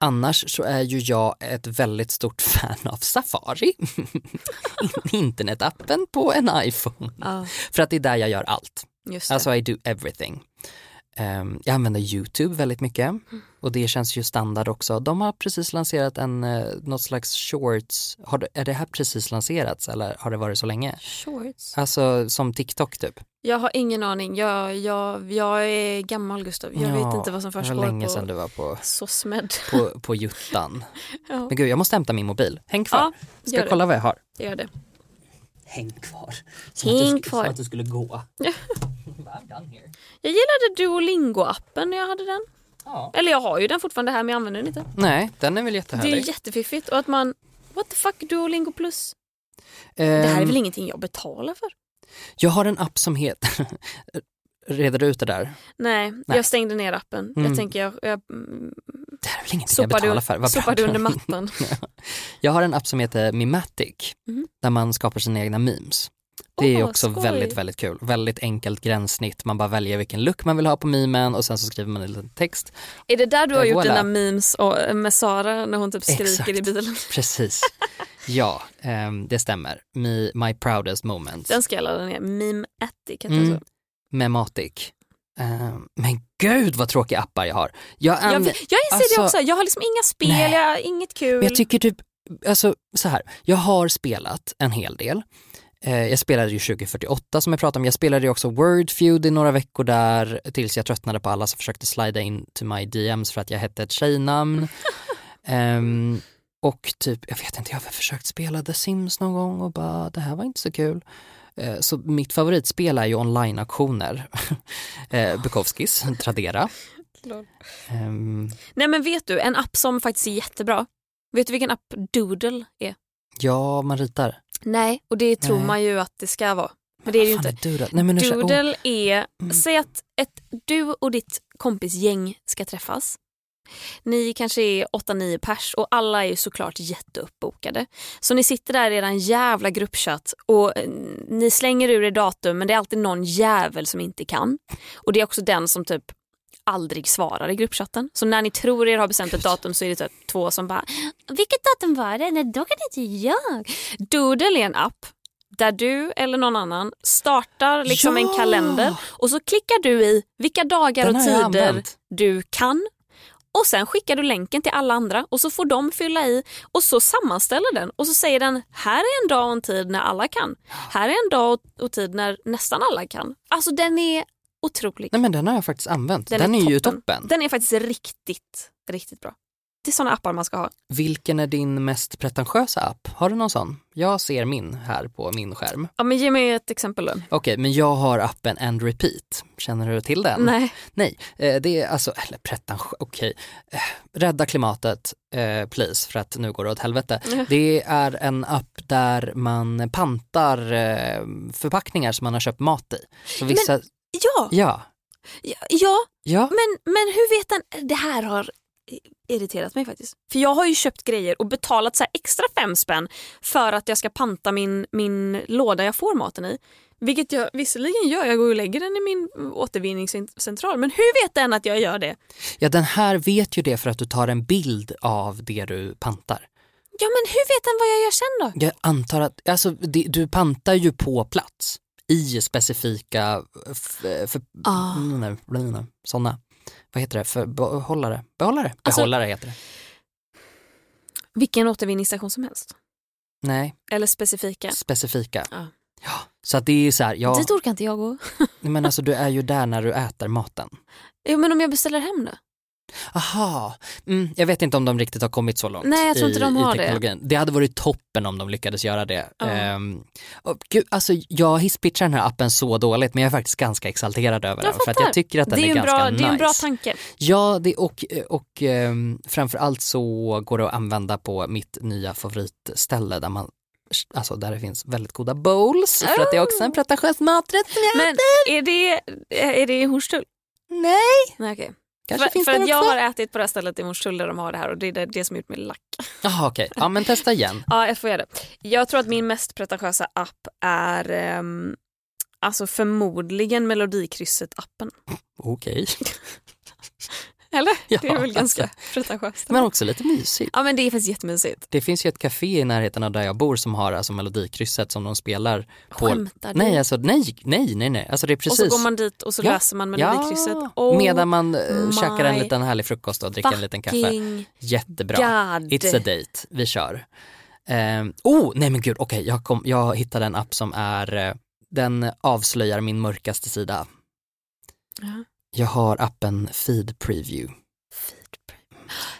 Annars så är ju jag ett väldigt stort *laughs* fan av Safari. *laughs* Internetappen på en iPhone. Ja, För att det är där jag gör allt. Alltså I do everything. Ehm, jag använder YouTube väldigt mycket Mm. och det känns ju standard också. De har precis lanserat en, eh, något slags shorts, har är det här precis lanserats eller har det varit så länge? Shorts. Alltså som TikTok typ. Jag har ingen aning. Jag, jag, jag är gammal Gustav. Jag vet inte vad som Det var försiggår länge sedan på du var på, SOSMED. på, på Juttan. *laughs* Ja, Men gud, jag måste hämta min mobil. Häng kvar. Ja, Ska jag kolla vad jag har? gör det. Häng kvar. Häng att du, kvar. Som att du skulle gå. *laughs* Ja. Jag gillade Duolingo-appen när jag hade den. Ja. Eller jag har ju den fortfarande här men jag använder den inte. Nej, den är väl Det är jättehärlig. jättefiffigt och att man, what the fuck Duolingo plus? Ehm, Det här är väl ingenting jag betalar för? Jag har en app som heter, *laughs* reder du ut det där? Nej, Nej. jag stängde ner appen. Mm. Jag tänker jag, jag mm, Det här är väl ingenting jag sopade, betalar för? Vad sopade under mattan. *laughs* Jag har en app som heter Mimatic Mhm. där man skapar sina egna memes. Det är också skoj. väldigt, väldigt kul. Väldigt enkelt gränssnitt. Man bara väljer vilken look man vill ha på memen och sen så skriver man en liten text. Är det där du har Eh, gjort voilà. dina memes och, med Sara när hon typ skriker Exakt. i bilen? Precis. *laughs* ja, ehm, det stämmer. Me, my proudest moments. Den ska jag ladda ner. Meme Attic heter Mm. så. Mematic. Ehm, men gud vad tråkiga appar jag har. Jag, Jag, an- jag inser alltså- det också. Jag har liksom inga spel, jag har inget kul. Men jag tycker typ, alltså så här, jag har spelat en hel del. Eh, jag spelade ju 2048 som jag pratade om, jag spelade ju också Word Feud i några veckor där tills jag tröttnade på alla som försökte slida in till my DMs för att jag hette ett tjejnamn. *laughs* Ehm, och typ, jag vet inte, jag har försökt spela The Sims någon gång och bara det här var inte så kul. Eh, Så mitt favoritspel är ju online-auktioner. *laughs* Eh, Bukowskis, Tradera. Ehm, Nej men vet du, en app som faktiskt är jättebra. Vet du vilken app Doodle är? ja, man ritar. Nej, och det tror Nej. man ju att det ska vara. Men det är det ju inte. är Doodle? Nej, men nu, oh. Doodle är, Mm. säg att ett, du och ditt kompisgäng ska träffas. Ni kanske är 8-9 pers och alla är ju såklart jätteuppbokade. Så ni sitter där i er jävla gruppchatt och eh, ni slänger ur er datum men det är alltid någon jävel som inte kan. Och det är också den som typ aldrig svarar i gruppchatten. Så när ni tror er har bestämt ett datum så är det typ två som bara “Vilket datum var det? Nej, då kan inte jag”. Doodle är en app där du eller någon annan startar liksom en Ja! kalender och så klickar du i vilka dagar och tider du kan och sen skickar du länken till alla andra och så får de fylla i och så sammanställer den och så säger den här är en dag och en tid när alla kan. Här är en dag och- tid när nästan alla kan. Alltså den är otrolig. Nej men den har jag faktiskt använt. Den, Den är är, ju toppen. Den är faktiskt riktigt, riktigt bra. Det är såna appar man ska ha. Vilken är din mest pretentiösa app? Har du någon sån? Jag ser min här på min skärm. Ja, men ge mig ett exempel då. Okej, men jag har appen And Repeat. Känner du till den? Nej. Nej, eh, det är alltså, eller pretentiös, okej. Eh, Rädda klimatet, eh, please, för att nu går det åt helvete. Det är en app där man pantar förpackningar som man har köpt mat i. Så vissa, Ja, ja, ja, ja ja. men, men hur vet den? Det här har irriterat mig faktiskt. För jag har ju köpt grejer och betalat så extra fem spänn för att jag ska panta min, min låda jag får maten i. Vilket jag visserligen gör, jag går och lägger den i min återvinningscentral. Men hur vet den att jag gör det? Ja, den här vet ju det för att du tar en bild av det du pantar. Ja men hur vet den vad jag gör sen då? Jag antar att, alltså det, du pantar ju på plats i specifika f, för, Ah. mm, nej, sådana, vad heter det, för behållare? Behållare? Alltså- Behållare heter det. Vilken återvinningsstation som helst. Nej, Eller specifika. specifika. Ja. Ja, så att det är så här, ja, Dit orkar inte jag gå. men alltså du är ju där när du äter maten. *laughs* Jo men om jag beställer hem då? Aha, mm, jag vet inte om de riktigt har kommit så långt Nej, jag tror i, inte de i har det. teknologin. Det hade varit toppen om de lyckades göra det. Ehm, och gud, alltså, jag hisspitchar den här appen så dåligt men jag är faktiskt ganska exalterad över Jag den för att jag tycker att den Det är, är, ganska bra, nice. det är en bra tanke. Ja, det, och, och ehm, framförallt så går det att använda på mitt nya favoritställe där man Alltså där det finns väldigt goda bowls för att det är också en pretentiös maträtt som jag Men är det, är det i Hornstull? Nej, Nej, okej. Kanske För, finns för att jag har ätit på det här stället i Hornstull där de har det här och det är det, det som gjort mig lack. Jaha okej, ja men testa igen. *laughs* Ja, jag får göra det. Jag tror att min mest pretentiösa app är ehm, alltså förmodligen Melodikrysset-appen. Okej. *laughs* Eller? Ja, det är väl ganska alltså. pretentiöst. Men också lite mysigt. Ja men det är faktiskt jättemysigt. Det finns ju ett café i närheten av där jag bor som har alltså melodikrysset som de spelar på. Skämtar du? Nej, alltså nej, nej, nej, nej. Alltså det är precis. Och så går man dit och så Ja. läser man melodikrysset. Ja, Oh medan man my käkar en liten härlig frukost och dricker en liten kaffe. Jättebra. God. It's a date, vi kör. Um, oh, nej men gud, okej, jag, kom, jag hittade en app som är, eh, den avslöjar min mörkaste sida. Ja. Jag har appen Feed Preview.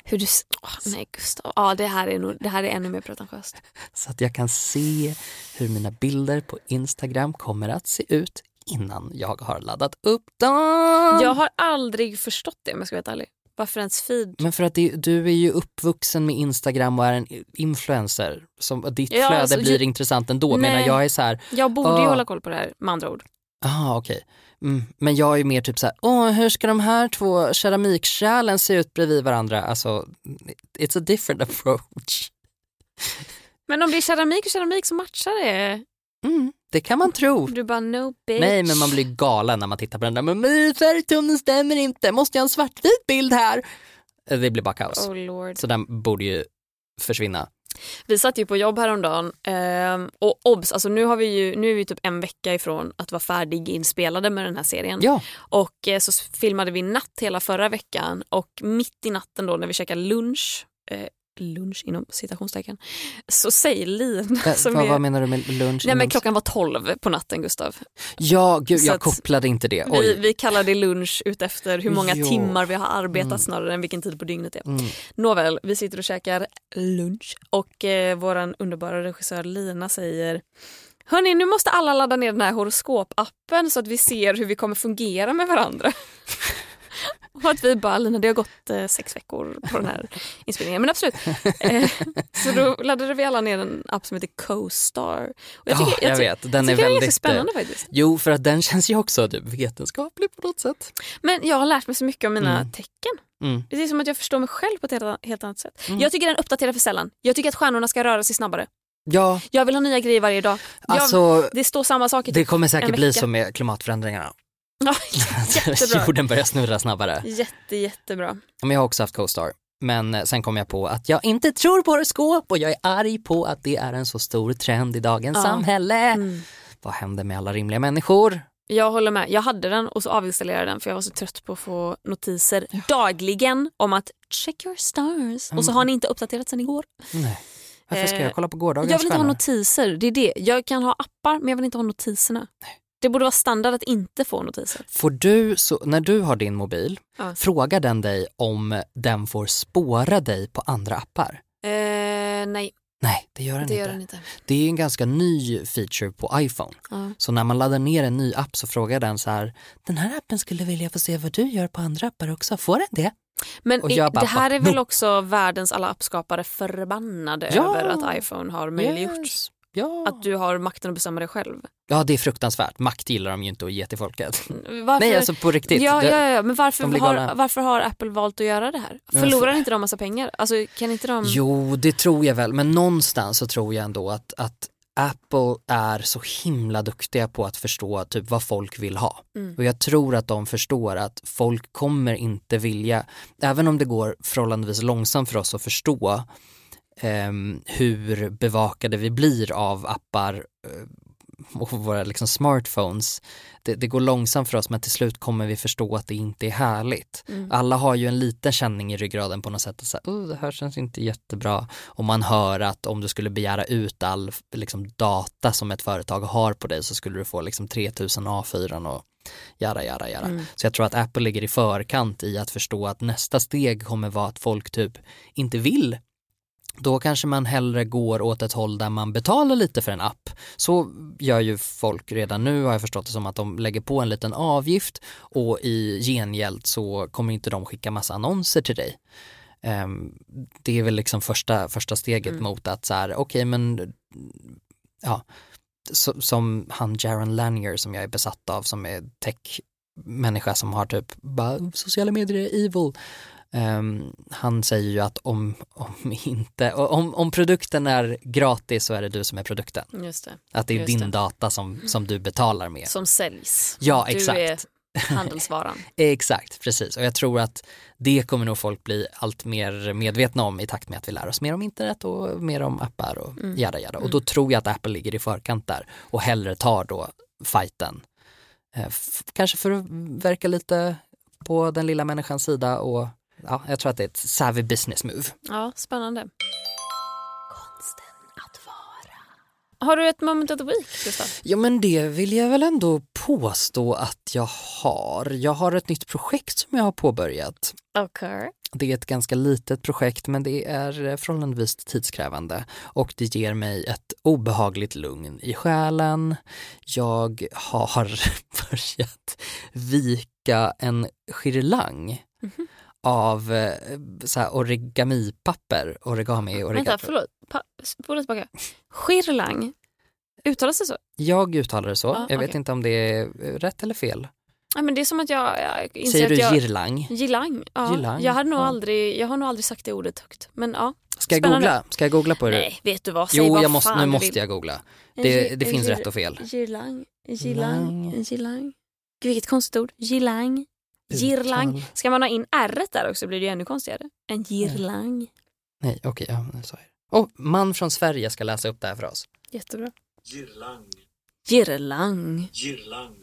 Hur du... Åh, nej Gustav, ja, det, här är nog, det här är ännu mer pretentiöst. *laughs* Så att jag kan se hur mina bilder på Instagram kommer att se ut innan jag har laddat upp dem. Jag har aldrig förstått det om jag ska vara helt ärlig. Varför ens feed? Men för att det, du är ju uppvuxen med Instagram och är en influencer. Som, ditt Ja, flöde alltså, blir ju- intressant ändå. Nej. Medan jag är så här, Jag borde ju Ah. hålla koll på det här med andra ord. Aha okej. Mm, men jag är mer typ så här, åh hur ska de här två keramikkärlen se ut bredvid varandra? Alltså, it's a different *laughs* approach. Men om det är keramik och keramik så matchar det. Mm, det kan man tro. Du bara no bitch. Nej men man blir galen när man tittar på den där, men färgtonen stämmer inte, måste jag ha en svartvit bild här? Det blir bara kaos. Oh lord. Så den borde ju försvinna. Vi satt ju på jobb häromdagen ehm, och obs, alltså nu, har vi ju, nu är vi typ en vecka ifrån att vara färdiginspelade med den här serien. Ja, Och eh, så filmade vi natt hela förra veckan och mitt i natten då när vi käkade lunch, eh, lunch inom citationstecken, så säger Lina som vad, är... vad menar du med lunch? Nej men klockan var 12 på natten Gustav. Ja, gud Så jag kopplade inte det. Vi, Oj. vi kallar det lunch utefter hur många Ja. timmar vi har arbetat Mm. snarare än vilken tid på dygnet det är. Mm. Nåväl, vi sitter och käkar lunch och eh, vår underbara regissör Lina säger Hörni, nu måste alla ladda ner den här horoskopappen så att vi ser hur vi kommer fungera med varandra. *laughs* och *laughs* att vi bara, Lina det har gått eh, sex veckor på den här *laughs* inspelningen. Men absolut. Eh, så då laddade vi alla ner en app som heter Co-star. Och Ja, jag ty- vet. Den jag är tycker väldigt, ganska spännande faktiskt. Jo, för att den känns ju också typ vetenskaplig på något sätt. Men jag har lärt mig så mycket om mina Mm. tecken. Mm. Det är som att jag förstår mig själv på ett helt, annat sätt. Mm. Jag tycker den uppdaterar för sällan. Jag tycker att stjärnorna ska röra sig snabbare. Ja, Jag vill ha nya grejer varje dag. Jag, alltså det står samma saker. det kommer säkert en bli så med klimatförändringarna. Ja, *laughs* jättebra. *laughs* Jorden börjar snurra snabbare. Jätte, jättebra. Men jag har också haft Co-star. Men eh, sen kom jag på att jag inte tror på horoskop och jag är arg på att det är en så stor trend i dagens Ja. samhälle. Mm. Vad händer med alla rimliga människor? Jag håller med. Jag hade den och så avinstallerade jag den för jag var så trött på att få notiser dagligen om att check your stars. Och så Mm. har ni inte uppdaterat sen igår. Nej. Varför ska Eh, jag kolla på gårdagens Jag vill inte ha stjärnor? notiser. Det är det. Jag kan ha appar men jag vill inte ha notiserna. Det borde vara standard att inte få notiser. Får du, så, när du har din mobil, Ja. frågar den dig om den får spåra dig på andra appar? Eh, nej, Nej, det gör den det inte. gör den inte. Det är en ganska ny feature på iPhone. Ja. Så när man laddar ner en ny app så frågar den så här, den här appen skulle vilja få se vad du gör på andra appar också, får den det? Men bara, det här är "Va? väl No." också världens alla appskapare förbannade Ja. över att iPhone har möjliggjort Yes. Ja. att du har makten att bestämma dig själv. ja, det är fruktansvärt. Makt gillar de ju inte att ge till folket. *laughs* Varför? Nej, alltså på riktigt. ja, ja, ja, men varför har, varför har Apple valt att göra det här? Förlorar för- inte de massa pengar? Alltså, kan inte de... Jo, det tror jag väl, men någonstans så tror jag ändå att, att Apple är så himla duktiga på att förstå typ vad folk vill ha. Mm. Och jag tror att de förstår att folk kommer inte vilja, även om det går förhållandevis långsamt för oss att förstå hur bevakade vi blir av appar eh, och våra liksom smartphones. Det, det går långsamt för oss men till slut kommer vi förstå att det inte är härligt. Mm. Alla har ju en liten känning i ryggraden på något sätt. att Så här, oh, det här känns inte jättebra. Och man hör att om du skulle begära ut all liksom, data som ett företag har på dig så skulle du få liksom 3000 A4 och jara, jara, jara. Mm. Så jag tror att Apple ligger i förkant i att förstå att nästa steg kommer vara att folk typ inte vill då kanske man hellre går åt ett håll där man betalar lite för en app. Så gör ju folk redan nu har jag förstått det som att de lägger på en liten avgift och i gengäld så kommer inte de skicka massa annonser till dig. Ehm, det är väl liksom första, första steget Mm. mot att så här, okej men ja, så, som han Jaron Lanier som jag är besatt av som är tech-människa som har typ bara sociala medier är evil. Ehm, han säger ju att om, om, inte, om, om produkten är gratis så är det du som är produkten. Just det. Att det är din det. data som, som du betalar med. Som säljs. Ja, Du exakt. är *laughs* handelsvaran. Exakt, precis. Och jag tror att det kommer nog folk bli allt mer medvetna om i takt med att vi lär oss mer om internet och mer om appar och Mm. jada jada. Och då tror jag att Apple ligger i förkant där och hellre tar då fighten. Eh, kanske för att verka lite på den lilla människans sida och ja, jag tror att det är ett savvy business move. Ja, spännande. Konsten att vara. Har du ett moment of the week, Gustav? Ja men det vill jag väl ändå påstå att jag har. Jag har ett nytt projekt som jag har påbörjat. Okej. Det är ett ganska litet projekt men det är eh, förhållandevis tidskrävande och det ger mig ett obehagligt lugn i själen. Jag har *laughs* börjat vika en girlang Mhm. Av eh, så här origamipapper, origami, origami. Vänta, förlåt. Spola tillbaka. Skirlang. Uttalas det så? Jag uttalar det så, Ja, jag vet okej. inte om det är eh, rätt eller fel. Ja, men det är som att jag, jag Säger att du jag... girlang? Girlang. Ja. Girlang, Jag, hade nog ja. aldrig, jag har nog aldrig sagt det ordet högt. Men ja. Ska jag Spännande. googla? Ska jag googla på det? Nej, vet du vad? Säg Jo, vad jag måste, nu måste jag googla. Det, det finns rätt och fel. Girlang. Girlang. Girlang. Gud, vilket konstigt ord. Girlang. Girlang. Ska man ha in r där också blir det ju ännu konstigare. En girlang. Nej, okej, ja, nu sa jag det. Oh, man från Sverige ska läsa upp det här för oss. Jättebra. Girlang, Girlang. girlang.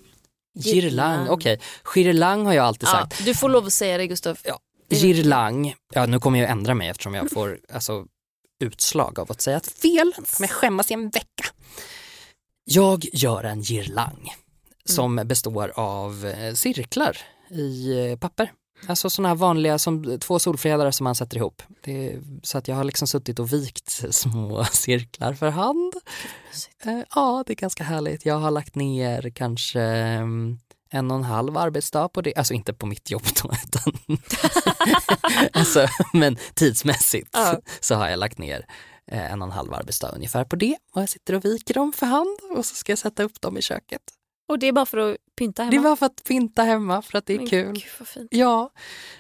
Girlang, okej. Girlang har jag alltid Ja, sagt. du får lov att säga det Gustav. Ja. Girlang, ja nu kommer jag ändra mig eftersom jag får *laughs* alltså, utslag av att säga ett fel. Nu kommer jag skämmas i en vecka. Jag gör en girlang som består av eh, cirklar i eh, papper. Alltså sådana här vanliga som två solfjädrar som man sätter ihop. Är, så att jag har liksom suttit och vikt *laughs* små cirklar för hand. Eh, Ja, det är ganska härligt. Jag har lagt ner kanske mm, en och en halv arbetsdag på det, alltså inte på mitt jobb då, *laughs* utan *laughs* alltså, men tidsmässigt Ja. så har jag lagt ner eh, en och en halv arbetsdag ungefär på det och jag sitter och viker dem för hand och så ska jag sätta upp dem i köket. Och det är bara för att pynta hemma. Det var för att pynta hemma, för att det är Men kul. Gud. Ja,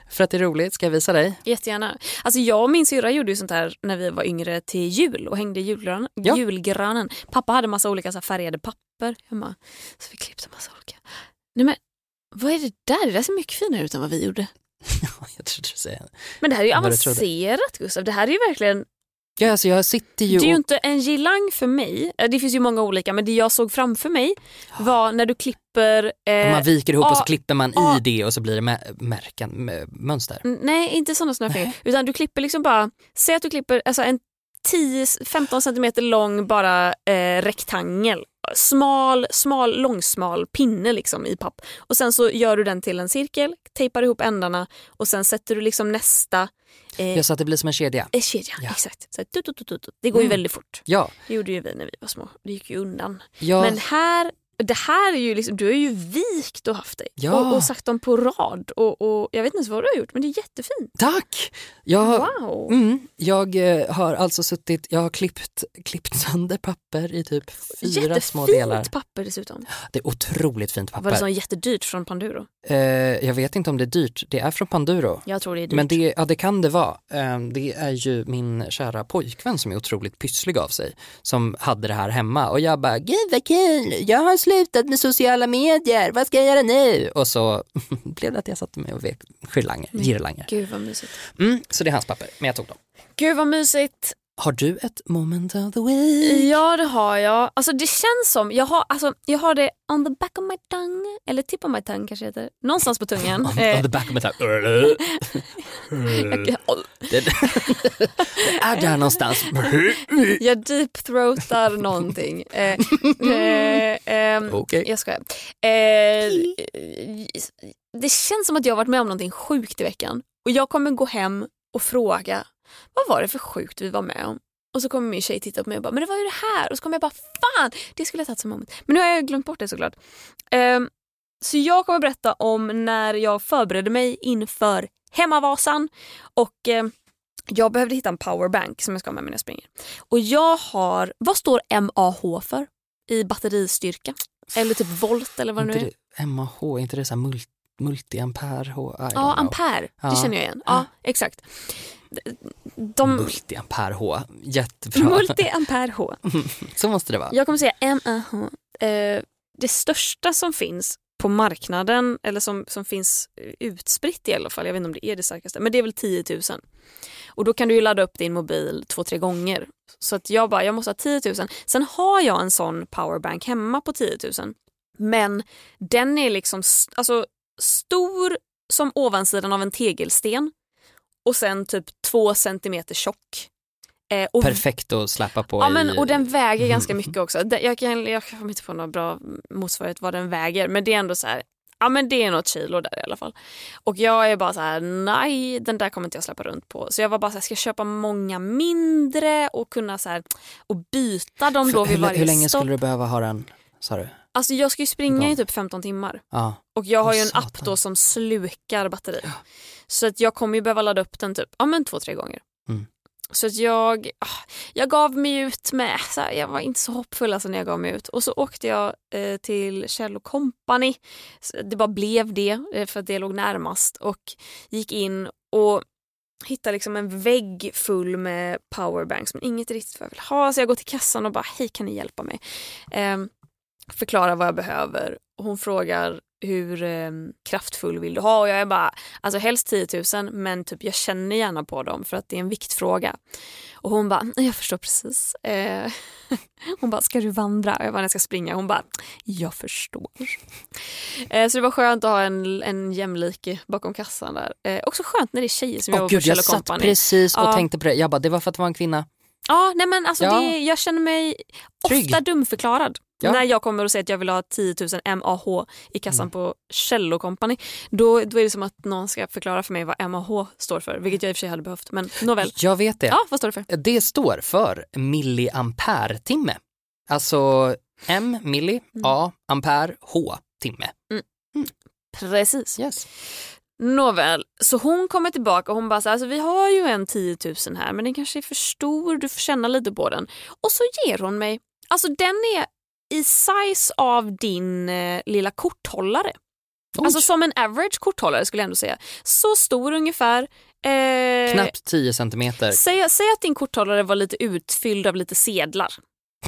för att det är roligt. Ska jag visa dig? Jättegärna. Alltså jag och min syrra gjorde ju sånt här när vi var yngre till jul och hängde i julgranen. Ja. julgranen. Pappa hade massa olika så färgade papper hemma. Så vi klippte massa olika. Nej men, vad är det där? Det där ser mycket finare ut än vad vi gjorde. *laughs* jag trodde du säger. Men det här är ju avancerat Gustav. Det här är ju verkligen, Ja, alltså jag sitter ju det är ju inte en girlang för mig. Eh, Det finns ju många olika men det jag såg framför mig var när du klipper eh, man viker ihop och så klipper man ja. i det och så blir det mä- märken, mä- mönster. Nej, inte sådana snöfingrar. Utan du klipper liksom bara, säg att du klipper alltså en 10-15 centimeter lång bara eh, rektangel. Smal, smal, långsmal pinne liksom i papp. Och sen så gör du den till en cirkel, tejpar ihop ändarna och sen sätter du liksom nästa eh, så att det blir som en kedja. eh, kedja. Ja. Exakt. Så, här, tut, tut, tut. Det går ju Mm. väldigt fort. Ja, Det gjorde ju vi när vi var små. Det gick ju undan. ja. Men här, det här är ju liksom, du har ju vikt och haft dig. Ja. Och, och sagt dem på rad. Och, och Jag vet inte ens vad du har gjort men det är jättefint. tack! Jag, Wow. mm, jag eh, har alltså suttit, jag har klippt, klippt sönder papper i typ fyra små delar. Jättefint papper dessutom. Det är otroligt fint Var det papper. så jättedyrt från Panduro? Eh, jag vet inte om det är dyrt, det är från Panduro. Jag tror det är dyrt. Men det, ja, det kan det vara. Eh, Det är ju min kära pojkvän som är otroligt pysslig av sig som hade det här hemma och jag bara, gud vad kul, jag har slutat med sociala medier, vad ska jag göra nu? Och så *laughs* blev det att jag satte mig och vek girlanger. Gud vad mysigt. Mm, så det är hans papper, men jag tog dem. Gud vad mysigt. Har du ett moment of the week? Ja det har jag. Alltså det känns som, jag har, alltså, jag har det on the back of my tongue. Eller tip of my tongue kanske heter. Någonstans på tungan. On, *laughs* on the back of my tongue. *laughs* det, är där någonstans. jag deep-throatar någonting. Eh, eh, ehm, Okej. Jag skojar. Eh, det känns som att jag har varit med om någonting sjukt i veckan. Och jag kommer gå hem och fråga, vad var det för sjukt vi var med om? Och så kommer min tjej titta på mig och bara, men det var ju det här. Och så kommer jag bara, fan, det skulle jag tagit som moment. Men nu har jag glömt bort det såklart. Ehm, så jag kommer berätta om när jag förberedde mig inför Hemmavasan. Och eh, jag behövde hitta en powerbank som jag ska ha med mig när jag springer. Och jag har, vad står MAH för? I batteristyrka? Eller typ volt eller vad det nu är. MAH, är inte det så här mul, multiampere? H, Ja, ampere. Det känner jag igen. Ja, exakt. De, Multiampere H, jättebra. *laughs* multi-ampere H. så måste det vara. Jag kommer säga MAH. Eh, det största som finns på marknaden eller som, som finns utspritt i alla fall, jag vet inte om det är det starkaste, men det är väl 10 000. Och då kan du ju ladda upp din mobil två, tre gånger. Så att jag bara, jag måste ha 10 000. Sen har jag en sån powerbank hemma på 10 000. Men den är liksom alltså, stor som ovansidan av en tegelsten och sen typ två centimeter tjock. Eh, och Perfekt att släppa på Ja, i... men, och den väger *laughs* ganska mycket också. Jag, kan, jag kommer inte på någon bra motsvarighet vad den väger men det är ändå så här, ja men det är något kilo där i alla fall. Och jag är bara så här, nej den där kommer inte jag släppa runt på. Så jag var bara så här, ska jag köpa många mindre och kunna så här, och byta dem då vid hur, varje hur länge stopp. skulle du behöva ha den, sa du? Alltså jag ska ju springa i typ 15 timmar. Ja. Och jag har ju en app då som slukar batteri. Så att jag kommer ju behöva ladda upp den typ ja, men två, tre gånger. Mm. Så att jag, ah, jag gav mig ut med, så här, jag var inte så hoppfull alltså när jag gav mig ut. Och så åkte jag eh, till Kjell Company. Det bara blev det eh, för att det låg närmast. Och gick in och hittade liksom en vägg full med powerbanks men inget riktigt vad jag vill ha. Så jag går till kassan och bara hej kan ni hjälpa mig? Eh, förklarar vad jag behöver. Hon frågar hur eh, kraftfull vill du ha? Och jag är bara, alltså helst 10 000 men typ jag känner gärna på dem för att det är en viktfråga. Och hon bara, jag förstår precis. Eh, *laughs* hon bara, ska du vandra? Och jag bara, jag ska springa. Hon bara, jag förstår. Eh, så det var skönt att ha en, en jämlike bakom kassan där. Eh, också skönt när det är tjejer som Åh jobbar på Kjell jag satt Company. precis och Ja. tänkte på det. Jag bara, det var för att det var en kvinna. Ja, nej men alltså Ja. det, jag känner mig Trygg. ofta dumförklarad. Ja. När jag kommer och säger att jag vill ha 10 000 MAH i kassan Mm. på Kjell Company. Då, då är det som att någon ska förklara för mig vad MAH står för. Vilket jag i och för sig hade behövt. Men nåväl. Jag vet det. Ja, vad står det för? Det står för milliampere-timme. Alltså M, milli, Mm. A, ampere, H, timme. Precis. Yes. Nåväl, så hon kommer tillbaka och hon bara så här, alltså, vi har ju en 10 000 här men den kanske är för stor, du får känna lite på den. Och så ger hon mig, alltså den är i size av din eh, lilla korthållare. Oj, Alltså som en average korthållare skulle jag ändå säga. Så stor ungefär. Eh, knappt 10 centimeter. Säg, säg att din korthållare var lite utfylld av lite sedlar.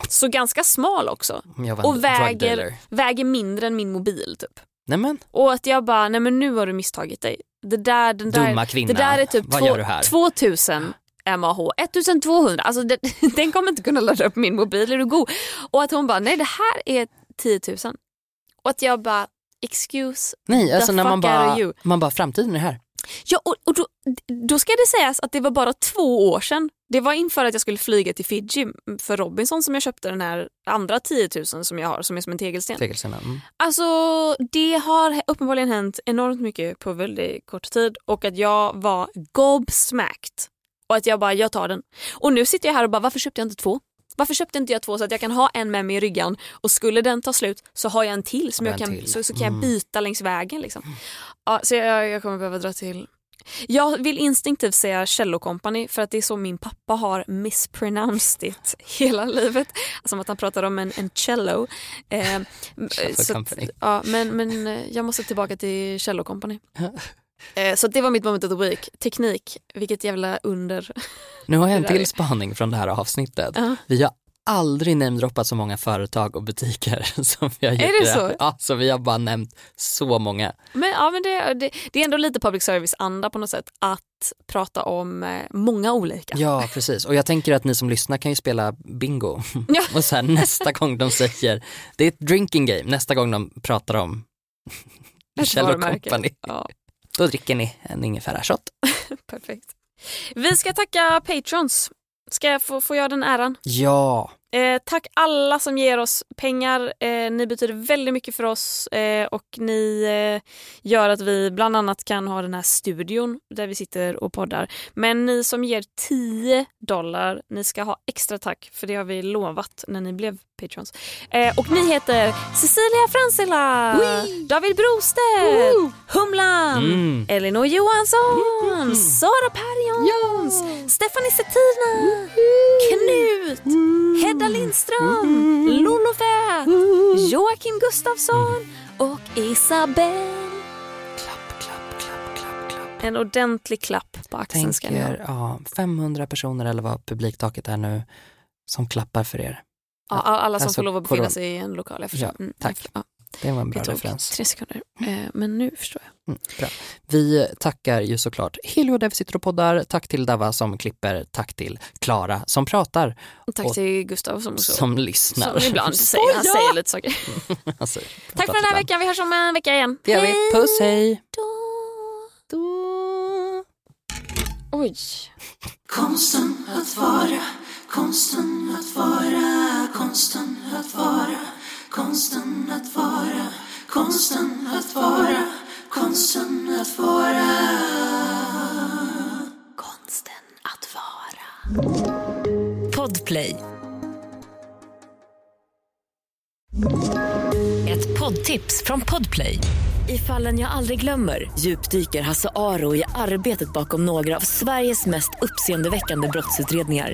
Så ganska smal också. En Och väger, väger mindre än min mobil typ. Nej men, Och att jag bara, nej men nu har du misstagit dig. Det där, den där, dumma kvinna. det där är typ Vad två, gör du här? 2000 MAH, 1200. Alltså det, *laughs* den kommer inte kunna ladda upp min mobil, är du god? Och att hon bara, nej det här är 10 000. Och att jag bara, excuse. Nej, alltså när man fuck of bara, you. man bara, framtiden är här. Ja, och, och då, då ska det sägas att det var bara två år sedan. Det var inför att jag skulle flyga till Fiji för Robinson som jag köpte den här andra 10 000 som jag har som är som en tegelsten. Tegelstenar. Mm. Alltså det har uppenbarligen hänt enormt mycket på väldigt kort tid och att jag var gobsmacked. Och att jag bara, jag tar den. Och nu sitter jag här och bara, varför köpte jag inte två? Varför köpte inte jag två så att jag kan ha en med mig i ryggan och skulle den ta slut så har jag en till som jag en kan, till. Så, så kan jag Mm. byta längs vägen. Liksom. Ja, så jag, jag kommer behöva dra till jag vill instinktivt säga Cello Company för att det är så min pappa har mispronounced it *laughs* hela livet. Som att han pratar om en, en cello. Eh, Cello så att, ja, men, men eh, jag måste tillbaka till Cello Company. *laughs* Eh, så det var mitt moment of the week. Teknik, vilket jävla under. Nu har jag en Det är- till spaning från det här avsnittet. Ja. Vi har aldrig namedroppat så många företag och butiker *laughs* som vi har gjort. det i här. så? Ja, så vi har bara nämnt så många. Men, ja, men det, det, det är ändå lite public service-anda på något sätt att prata om eh, många olika. Ja, precis. Och jag tänker att ni som lyssnar kan ju spela bingo. *laughs* Ja. *laughs* Och sen nästa gång de säger, det är ett drinking game, nästa gång de pratar om Kjell. Company, Ja, då dricker ni en ingefärashot. *laughs* perfekt. Vi ska tacka patrons. Ska jag få, få göra den äran? Ja, Eh, tack alla som ger oss pengar. Eh, ni betyder väldigt mycket för oss eh, och ni eh, gör att vi bland annat kan ha den här studion där vi sitter och poddar. Men ni som ger 10 dollar, ni ska ha extra tack för det har vi lovat när ni blev patrons. Eh, och ni heter Cecilia Fransila, David Brostedt, Humlan, Mm. Elinor Johansson, Sara Perjons, Stephanie Settina, Knut, Hedda Lindström, Lolo Fä, Joakim Gustafsson och Isabelle. klapp, klapp, klapp, klapp, klapp. En ordentlig klapp på axeln ska ni ha. Tänker, ja, 500 personer eller vad publiktaket är nu som klappar för er. Ja, alla som Alltså, får lov att befinna sig i en lokal. Jag förstår. Ja, Mm, tack. Ja. det var en bra Det tog referens. tre sekunder. Eh, men nu förstår jag. Mm, bra. Vi tackar ju såklart Helio där vi sitter och poddar, tack till Dava som klipper, tack till Klara som pratar, Och tack Och- till Gustav som också som lyssnar. som ibland säger, han säger lite saker. *laughs* Alltså, Tack för den här veckan, vi hörs om en vecka igen. Det gör vi. Puss, hej! då. Oj. Konsten att vara, konsten att vara, konsten att vara, konsten att vara, konsten att vara, konsten att vara. Konsten att vara. Podplay. Ett poddtips från Podplay. I fallen jag aldrig glömmer djupdyker Hasse Aro i arbetet bakom några av Sveriges mest uppseendeväckande brottsutredningar.